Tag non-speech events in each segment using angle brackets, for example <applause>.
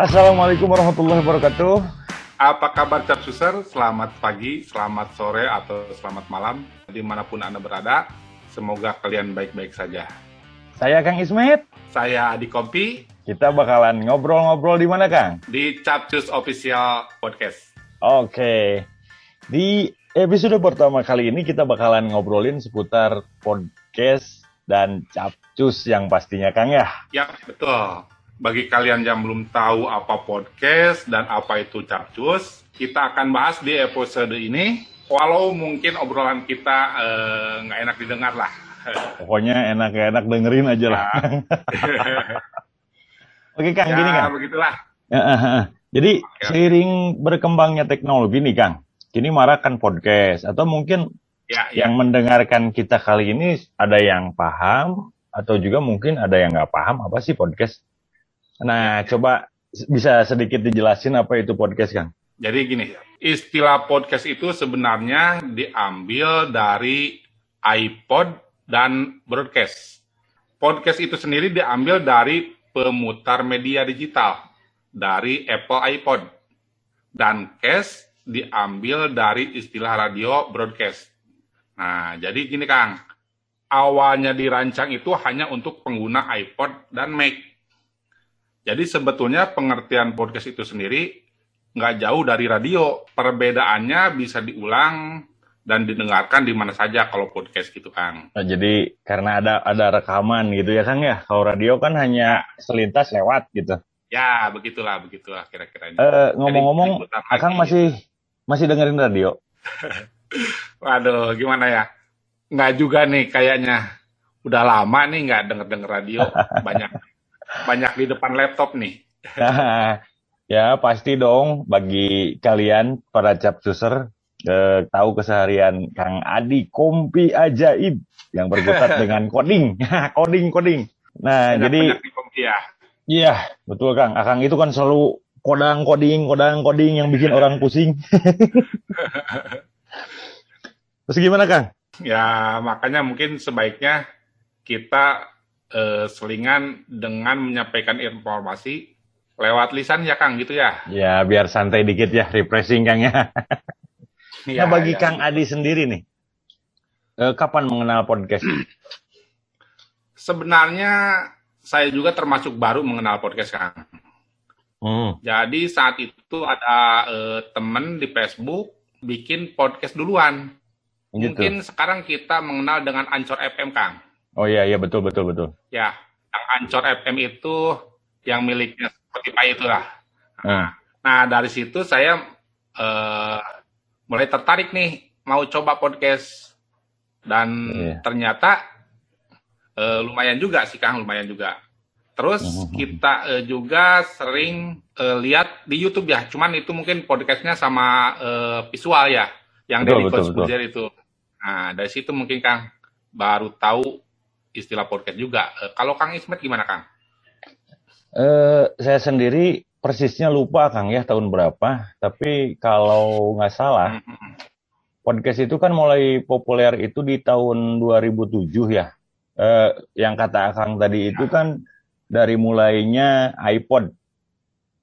Assalamualaikum warahmatullahi wabarakatuh. Apa kabar Cap Suser? Selamat pagi, selamat sore, atau selamat malam di mana pun Anda berada. Semoga kalian baik-baik saja. Saya Kang Ismet. Saya Adi Kompi. Kita bakalan ngobrol-ngobrol di mana Kang? Di Capcus Official Podcast. Oke. Di episode pertama kali ini kita bakalan ngobrolin seputar podcast dan capcus yang pastinya Kang ya. Ya, betul. Bagi kalian yang belum tahu apa podcast dan apa itu capcus, kita akan bahas di episode ini. Walau mungkin obrolan kita eh, nggak enak didengar lah. <laughs> Pokoknya enak-enak dengerin aja lah. <laughs> Oke Kang, ya, gini Kang. begitulah. Ya, eh, eh. Jadi Oke. seiring berkembangnya teknologi nih Kang, kini marakkan podcast atau mungkin Ya, ya. yang mendengarkan kita kali ini ada yang paham atau juga mungkin ada yang nggak paham apa sih podcast. Nah, coba s- bisa sedikit dijelasin apa itu podcast Kang? Jadi gini, istilah podcast itu sebenarnya diambil dari iPod dan broadcast. Podcast itu sendiri diambil dari pemutar media digital, dari Apple iPod. Dan cast diambil dari istilah radio broadcast. Nah, jadi gini Kang, awalnya dirancang itu hanya untuk pengguna iPod dan Mac. Jadi sebetulnya pengertian podcast itu sendiri nggak jauh dari radio. Perbedaannya bisa diulang dan didengarkan di mana saja kalau podcast gitu, Kang. Nah, jadi karena ada ada rekaman gitu ya Kang ya. Kalau radio kan hanya selintas lewat gitu. Ya, begitulah, begitulah kira-kira. Eh, ngomong-ngomong, Akang lagi. masih masih dengerin radio? <laughs> Waduh, gimana ya? Nggak juga nih kayaknya. Udah lama nih nggak denger-denger radio. <laughs> Banyak banyak di depan laptop nih. <laughs> ya pasti dong bagi kalian para capsuser eh, tahu keseharian Kang Adi Kompi ajaib yang berkutat <laughs> dengan coding, <laughs> coding, coding. Nah, jadi ya. iya betul Kang. Akang itu kan selalu kodang coding, kodang coding yang bikin orang pusing. Terus gimana Kang? Ya, makanya mungkin sebaiknya kita eh, selingan dengan menyampaikan informasi lewat lisan ya, Kang, gitu ya. Ya biar santai dikit ya, refreshing Kang ya. Ya, Nah bagi ya. Kang Adi sendiri nih, eh, kapan mengenal podcast? Sebenarnya saya juga termasuk baru mengenal podcast, Kang. Hmm. Jadi saat itu ada eh, temen di Facebook bikin podcast duluan. Gitu. Mungkin sekarang kita mengenal dengan Ancor FM, Kang. Oh iya iya betul betul betul. Ya, yang Ancor FM itu yang miliknya Spotify itulah. Hmm. Nah, dari situ saya eh, mulai tertarik nih mau coba podcast dan Iya. ternyata eh, lumayan juga sih Kang, lumayan juga. Terus Mhm. kita eh, juga sering eh, lihat di YouTube ya, cuman itu mungkin podcastnya sama eh, visual ya, yang Betul, dari betul, Coach betul. Itu. Nah, dari situ mungkin Kang baru tahu istilah podcast juga. Eh, kalau Kang Ismet gimana Kang? Eh saya sendiri persisnya lupa Kang ya tahun berapa. Tapi kalau nggak salah podcast itu kan mulai populer itu di tahun 2007 ya. Eh yang kata Kang tadi itu kan dari mulainya iPod.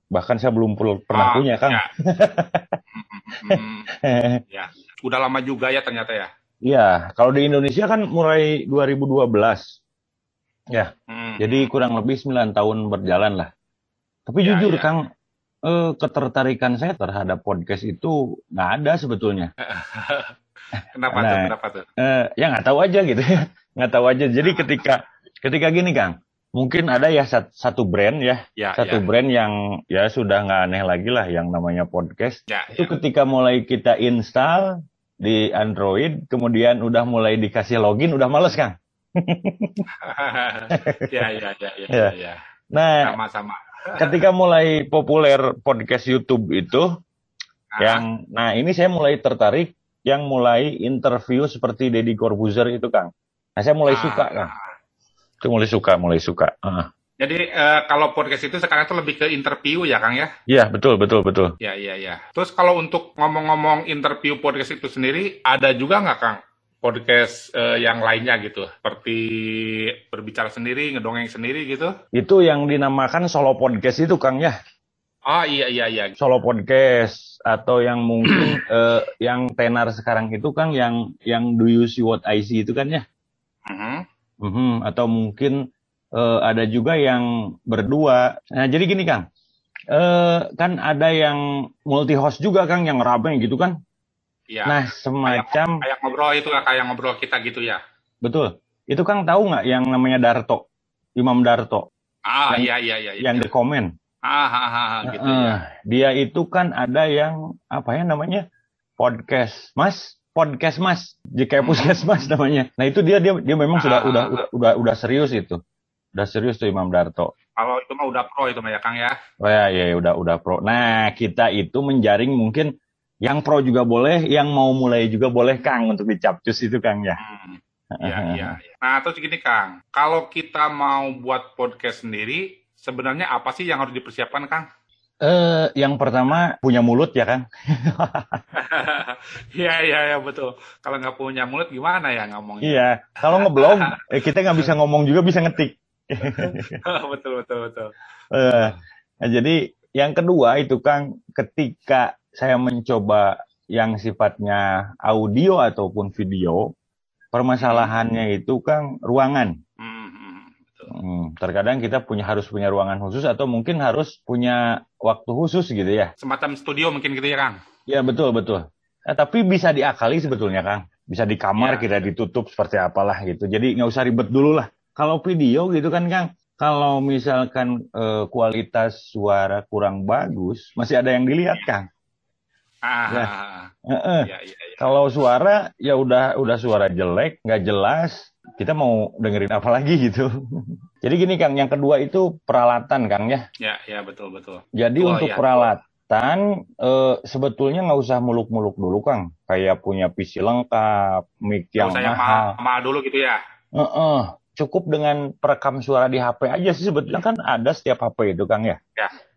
Bahkan saya belum per- pernah Ah, punya Kang. ya. <laughs> Mhm. ya, udah lama juga ya ternyata ya. Iya, kalau di Indonesia kan mulai 2012. Ya, Mhm. jadi kurang lebih 9 tahun berjalan lah. Tapi Ya, jujur ya. Kang, eh, ketertarikan saya terhadap podcast itu nggak ada sebetulnya. <laughs> kenapa tuh? Nah, Kenapa tuh? Eh, ya nggak tahu aja gitu ya, <laughs> nggak tahu aja. Jadi ketika ketika gini Kang, mungkin ada ya sat- satu brand ya, Ya, satu ya, brand yang ya sudah nggak aneh lagi lah yang namanya podcast. ya, Itu ya. ketika mulai kita install di Android, kemudian udah mulai dikasih login, udah males Kang. <laughs> ya, ya, ya, ya, Ya. ya. Nah, Sama-sama. ketika mulai populer podcast YouTube itu, Nah, yang nah ini saya mulai tertarik yang mulai interview seperti Deddy Corbuzier itu Kang. Nah saya mulai ah, suka Kang. Itu mulai suka, mulai suka. Ah. Jadi eh, kalau podcast itu sekarang itu lebih ke interview ya, Kang ya? Iya betul betul betul. Ya, iya, iya. Terus kalau untuk ngomong-ngomong interview podcast itu sendiri, ada juga nggak, Kang? Podcast eh, yang lainnya gitu, seperti berbicara sendiri, ngedongeng sendiri gitu? Itu yang dinamakan solo podcast itu Kang ya. Oh iya iya iya. Solo podcast atau yang mungkin <clears throat> eh, yang tenar sekarang itu kan yang yang do you see what I see itu kan ya. Mhm. Mhm, atau mungkin eh, ada juga yang berdua. Nah, jadi gini Kang. Eh, kan ada yang multi host juga Kang yang rame gitu kan. Iya. Nah, semacam kayak ngobrol itu lah kayak ngobrol kita gitu ya. betul. Itu Kang tahu nggak yang namanya Darto? Imam Darto Ah Yang- iya iya iya. iya. yang di komen. Ah, ah, ah, ah, gitu Heeh. ya. Dia itu kan ada yang apa ya namanya podcast Mas, podcast Mas, JK. Puskesmas namanya. Nah itu dia dia dia memang sudah Ah. udah, udah udah udah serius itu, udah serius tuh Imam Darto. Kalau itu mah udah pro itu mah ya Kang ya. Oh ya ya ya, udah udah pro. Nah kita itu menjaring mungkin yang pro juga boleh, yang mau mulai juga boleh Kang untuk dicapcus itu Kang ya. Hmm. Iya iya. iya. Nah terus gini Kang, kalau kita mau buat podcast sendiri, sebenarnya apa sih yang harus dipersiapkan Kang? Eh yang pertama punya mulut ya Kang. <laughs> Iya iya iya betul. Kalau nggak punya mulut gimana ya ngomongnya? Iya. Kalau ngeblog eh, kita nggak bisa ngomong juga bisa ngetik. <laughs> betul betul betul. Eh, nah, jadi yang kedua itu Kang, ketika saya mencoba yang sifatnya audio ataupun video, permasalahannya itu Kang ruangan. Hmm, hmm, betul. Hmm, terkadang kita punya harus punya ruangan khusus atau mungkin harus punya waktu khusus gitu ya. Semacam studio mungkin gitu ya Kang. Ya betul betul. Nah, tapi bisa diakali sebetulnya Kang. Bisa di kamar Ya. kita ditutup seperti apalah gitu. Jadi nggak usah ribet dulu lah. Kalau video gitu kan Kang, kalau misalkan eh, kualitas suara kurang bagus, masih ada yang dilihat Kang. Ah, Ya. ah, Heeh. iya iya iya. Kalau suara ya udah udah suara jelek, nggak jelas, kita mau dengerin apa lagi gitu. <laughs> Jadi gini Kang, yang kedua itu peralatan Kang ya. Ya ya betul betul. Jadi Oh, untuk iya. peralatan eh, sebetulnya nggak usah muluk-muluk dulu Kang. Kayak punya PC lengkap, mic yang Yang saya mahal. mahal dulu gitu ya. Heeh. Cukup dengan perekam suara di HP aja sih sebetulnya kan ada setiap HP itu Kang ya.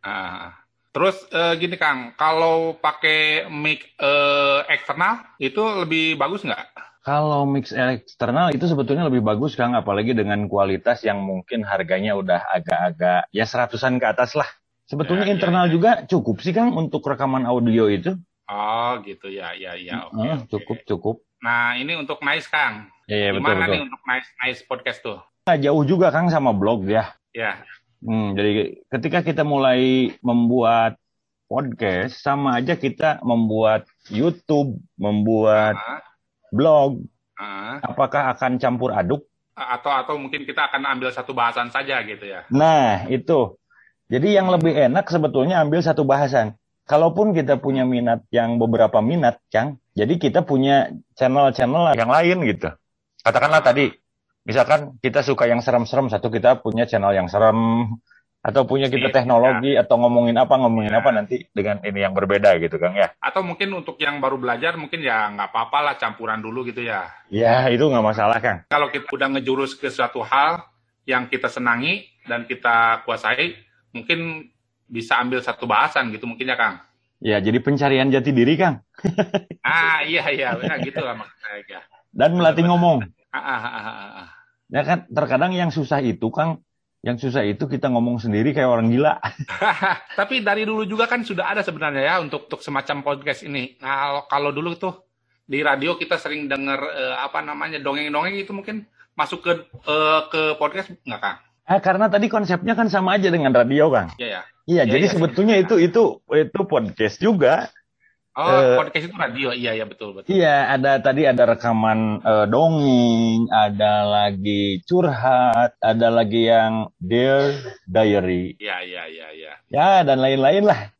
Ah. Terus eh, gini Kang, kalau pakai mic eh, eksternal itu lebih bagus nggak? Kalau mix eksternal itu sebetulnya lebih bagus Kang, apalagi dengan kualitas yang mungkin harganya udah agak-agak ya seratusan ke atas lah. Sebetulnya Ya, ya, internal ya. juga cukup sih Kang untuk rekaman audio itu. Oh gitu ya ya ya. Oke. cukup cukup. Nah ini untuk Nice Kang. Ya, ya betul Gimana betul. nih untuk Nice Nice podcast tuh? Nggak jauh juga Kang sama blog ya. Ya. Hmm, jadi ketika kita mulai membuat podcast, sama aja kita membuat YouTube, membuat Ah, blog. ah. Apakah akan campur aduk? atau atau mungkin kita akan ambil satu bahasan saja gitu ya. Nah, itu. Jadi yang lebih enak sebetulnya ambil satu bahasan. Kalaupun kita punya minat yang beberapa minat, Kang, jadi kita punya channel-channel yang lain gitu. Katakanlah tadi, misalkan kita suka yang serem-serem, satu kita punya channel yang serem, atau punya kita Iya. teknologi, atau ngomongin apa, ngomongin Iya. apa nanti dengan ini yang berbeda gitu, Kang ya. Atau mungkin untuk yang baru belajar mungkin ya nggak apa-apa lah campuran dulu gitu ya. Ya, itu nggak masalah, Kang. Kalau kita udah ngejurus ke suatu hal yang kita senangi dan kita kuasai, mungkin bisa ambil satu bahasan gitu mungkin ya Kang. Ya, jadi pencarian jati diri, Kang. <laughs> Ah iya iya, benar gitu lah maksudnya. ya. Dan melatih ngomong. Ah, ah, ah, ah. Ya kan, terkadang yang susah itu, Kang, yang susah itu kita ngomong sendiri kayak orang gila. <laughs> Tapi dari dulu juga kan sudah ada sebenarnya ya untuk untuk semacam podcast ini. Nah, kalau dulu tuh di radio kita sering dengar eh, apa namanya dongeng-dongeng itu mungkin masuk ke eh, ke podcast nggak Kang? Ah, karena tadi konsepnya kan sama aja dengan radio, Kang. Iya ya. Iya, Iya, jadi iya. sebetulnya itu itu itu podcast juga. Oh, Eh, podcast itu radio. Iya ya betul betul. Iya, ada tadi ada rekaman eh, dongeng, ada lagi curhat, ada lagi yang Dear Diary. Iya iya iya iya. Ya, dan lain-lain lah.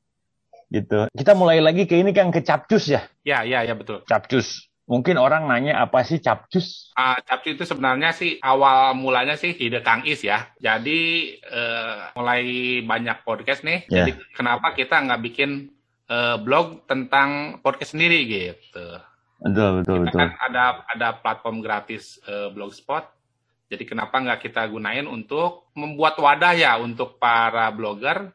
Gitu. Kita mulai lagi ke ini Kang ke capcus ya. Iya iya iya betul. Capcus. Mungkin orang nanya apa sih capcus? Ah, Capcu itu sebenarnya sih awal mulanya sih ide Kang Is ya. Jadi eh, mulai banyak podcast nih. Ya. Jadi kenapa kita nggak bikin eh, blog tentang podcast sendiri gitu? Betul, betul, Kita betul. kan ada ada platform gratis eh, blogspot. Jadi kenapa nggak kita gunain untuk membuat wadah ya untuk para blogger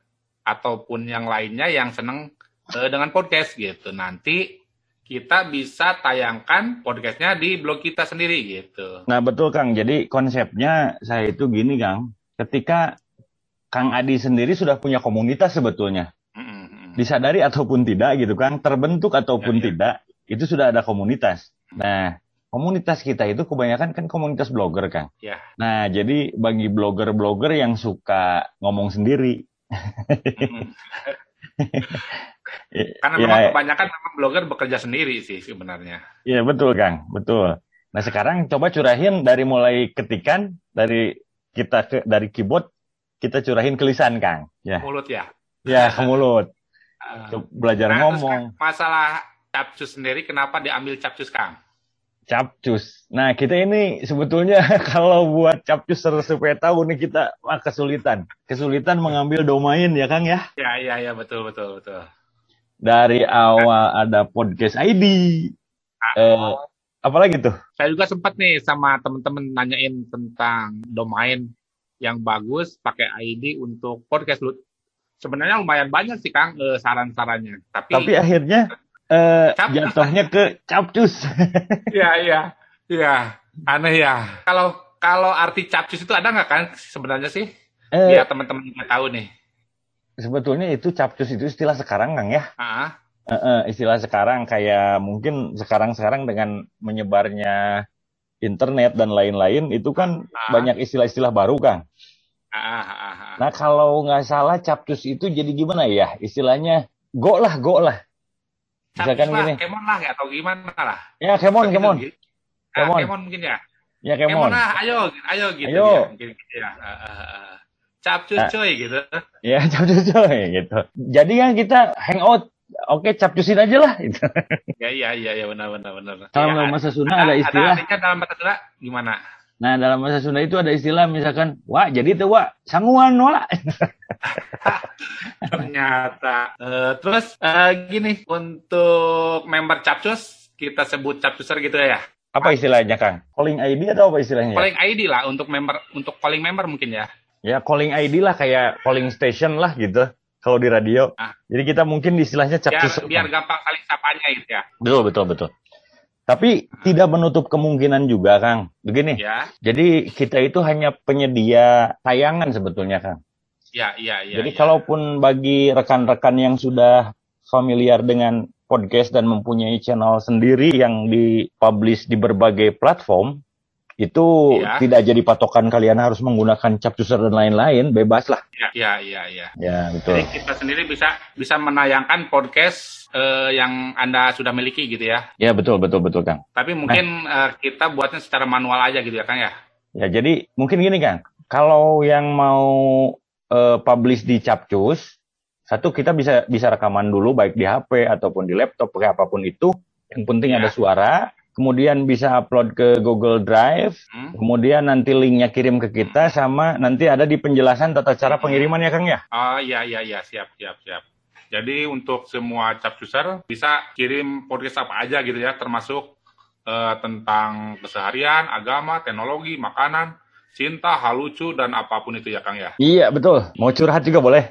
ataupun yang lainnya yang seneng eh, dengan podcast gitu. Nanti kita bisa tayangkan podcastnya di blog kita sendiri gitu. Nah, betul Kang. Jadi konsepnya saya itu gini Kang. Ketika Kang Adi sendiri sudah punya komunitas sebetulnya. Mm-mm. disadari ataupun tidak gitu kan, terbentuk ataupun Ya, ya. tidak, itu sudah ada komunitas. Nah, komunitas kita itu kebanyakan kan komunitas blogger kan. Ya. Nah, jadi bagi blogger-blogger yang suka ngomong sendiri, Mm. <laughs> Karena ya, memang kebanyakan memang blogger bekerja sendiri sih sebenarnya. ya betul Kang, betul. Nah, sekarang coba curahin dari mulai ketikan dari kita ke dari keyboard kita curahin ke lisan Kang. Ya, Mulut ya. ya ke mulut. Uh, belajar nah, terus, ngomong. Kang, masalah capcus sendiri kenapa diambil capcus Kang? Capcus. Nah, kita ini sebetulnya <laughs> kalau buat capcus supaya tahu nih kita wah, kesulitan. Kesulitan mengambil domain ya Kang ya. Ya ya ya betul betul betul. Dari awal ada podcast ID. Eh, apalagi tuh? Saya juga sempat nih sama temen-temen nanyain tentang domain yang bagus pakai ID untuk podcast lu. Sebenarnya lumayan banyak sih Kang eh, saran-sarannya. Tapi, Tapi akhirnya eh, jatuhnya ke capcus. <laughs> Iya iya iya aneh ya. Kalau kalau arti capcus itu ada nggak kan sebenarnya sih? Eh, teman-teman nggak tahu nih. Sebetulnya itu capcus itu istilah sekarang Kang ya. Ah, Eh, eh, istilah sekarang kayak mungkin sekarang-sekarang dengan menyebarnya internet dan lain-lain itu kan Ah. banyak istilah-istilah baru Kang. ah. Nah kalau nggak salah capcus itu jadi gimana ya? Istilahnya go lah, go lah. Misalkan Capcus lah, gini. kemon lah ya atau gimana lah? Ya kemon, kemon. Gitu. Kemon. Ah, kemon mungkin ya. Ya Kemon kemon. lah, ayo, ayo gitu Ayo. ya. Mungkin gitu ya. Ah, ah, ah. Capcus coy gitu. Ya capcus coy gitu. Jadi kan kita hangout. Oke capcusin aja lah. Gitu. Ya iya iya ya benar benar benar. Kalau Ya, dalam bahasa Sunda ada istilah. Ada dalam bahasa Sunda gimana? Nah dalam bahasa Sunda itu ada istilah misalkan, wah jadi tuh wah sanguan wah. <laughs> Ternyata. Eh, terus eh, gini untuk member Capcus kita sebut Capcuser gitu ya. Apa istilahnya Kang? Calling ID atau apa istilahnya? Calling ID lah untuk member untuk calling member mungkin ya. Ya calling ID lah kayak calling station lah gitu. Kalau di radio. Ah. Jadi kita mungkin istilahnya Biar capcus. biar gampang saling sapanya gitu ya. Betul betul betul. Tapi tidak menutup kemungkinan juga Kang. Begini. Ya. Jadi kita itu hanya penyedia tayangan sebetulnya Kang. Ya, iya, iya. Jadi iya. kalaupun bagi rekan-rekan yang sudah familiar dengan podcast dan mempunyai channel sendiri yang dipublish di berbagai platform, itu Iya. tidak jadi patokan kalian harus menggunakan capcuser dan lain-lain, bebas lah. Ya, ya, iya, iya. Ya, betul. Jadi kita sendiri bisa bisa menayangkan podcast eh, yang Anda sudah miliki gitu ya. Ya, betul, betul, betul, Kang. Tapi mungkin eh, kita buatnya secara manual aja gitu ya, Kang ya. Ya, jadi mungkin gini, Kang. Kalau yang mau eh, publish di Capcus, satu kita bisa bisa rekaman dulu baik di HP ataupun di laptop, pakai apa pun itu. Yang penting Ya. ada suara. Kemudian bisa upload ke Google Drive. Hmm. Kemudian nanti linknya kirim ke kita sama nanti ada di penjelasan tata cara pengiriman ya Kang ya. Oh iya iya iya siap siap siap. Jadi untuk semua capcuser bisa kirim podcast apa aja gitu ya, termasuk eh, tentang keseharian, agama, teknologi, makanan, cinta, hal lucu dan apa pun itu ya Kang ya. Iya betul. Mau curhat juga boleh.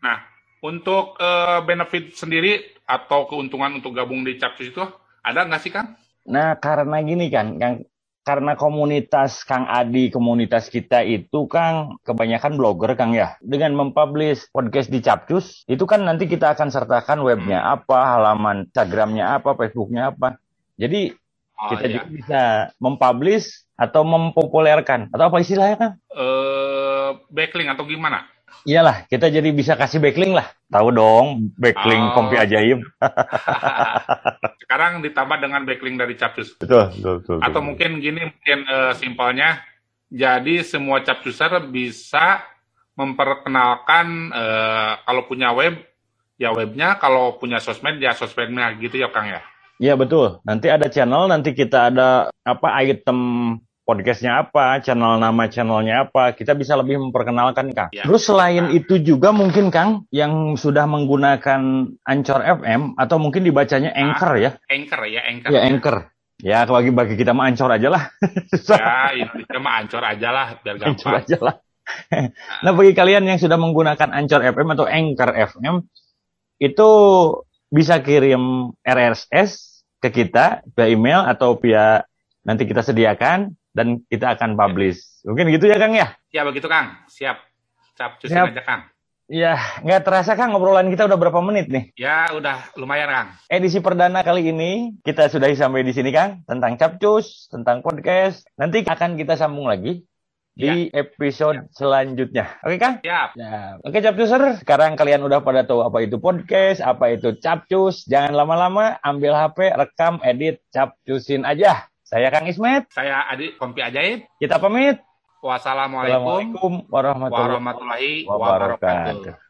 Nah untuk eh, benefit sendiri atau keuntungan untuk gabung di capcus itu ada nggak sih Kang? Nah karena gini kan, Kang, karena komunitas Kang Adi, komunitas kita itu Kang kebanyakan blogger Kang ya. Dengan mempublish podcast di Capcus, itu kan nanti kita akan sertakan webnya apa, halaman Instagramnya apa, Facebooknya apa. Jadi Oh, kita iya. juga bisa mempublish atau mempopulerkan atau apa istilahnya Kang? Eh, backlink atau gimana? Iyalah, kita jadi bisa kasih backlink lah. Tahu dong, backlink Oh. Kompi Ajaib. <laughs> Sekarang ditambah dengan backlink dari capcus. Betul, betul, betul. Atau mungkin gini, mungkin eh, simpelnya, jadi semua capcuser bisa memperkenalkan eh, kalau punya web, ya webnya, kalau punya sosmed, ya sosmednya gitu ya Kang ya. Iya betul. Nanti ada channel, nanti kita ada apa item podcastnya apa, channel nama channelnya apa, kita bisa lebih memperkenalkan Kang. Ya. Terus selain Nah. itu juga mungkin Kang yang sudah menggunakan Anchor FM atau mungkin dibacanya Anchor ya, Anchor ya, Anchor. ya Anchor. Ya bagi bagi kita mah Anchor aja lah, <laughs> Ya, Indonesia mah ancor aja lah, biar Anchor gampang. aja lah. nah bagi kalian yang sudah menggunakan Anchor FM atau Anchor FM itu bisa kirim RSS ke kita via email atau via nanti kita sediakan dan kita akan publish. Mungkin gitu ya Kang ya? Ya begitu Kang, siap. Capcusin Siap. aja Kang. Ya, nggak terasa Kang ngobrolan kita udah berapa menit nih? Ya, udah lumayan Kang. Edisi perdana kali ini kita sudah sampai di sini Kang tentang capcus, tentang podcast. Nanti akan kita sambung lagi di episode selanjutnya. Oke Kang? Siap. Ya. Oke capcuser, sekarang kalian udah pada tahu apa itu podcast, apa itu capcus. Jangan lama-lama, ambil HP, rekam, edit, capcusin aja. Saya Kang Ismet. Saya Adik Kompi Ajaib. Kita pamit. Wassalamualaikum Assalamualaikum warahmatullahi warahmatullahi wabarakatuh. wabarakatuh.